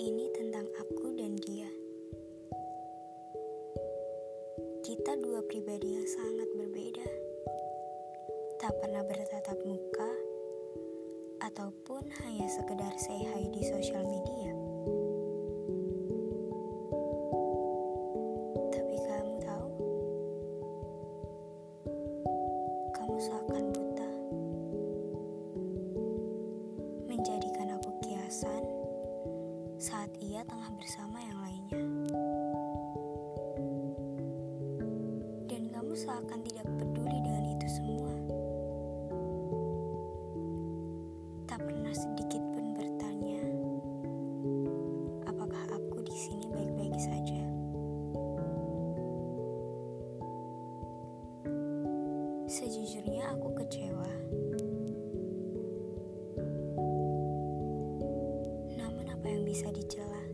ini tentang aku dan dia. Kita dua pribadi yang sangat berbeda. Tak pernah bertatap muka ataupun hanya sekedar say hi di sosial media. Tapi kamu tahu? Kamu seakan butuh saat ia tengah bersama yang lainnya. Dan kamu seakan tidak peduli dengan itu semua. Tak pernah sedikit pun bertanya, apakah aku di sini baik-baik saja. Sejujurnya aku kecewa. Bisa dicela?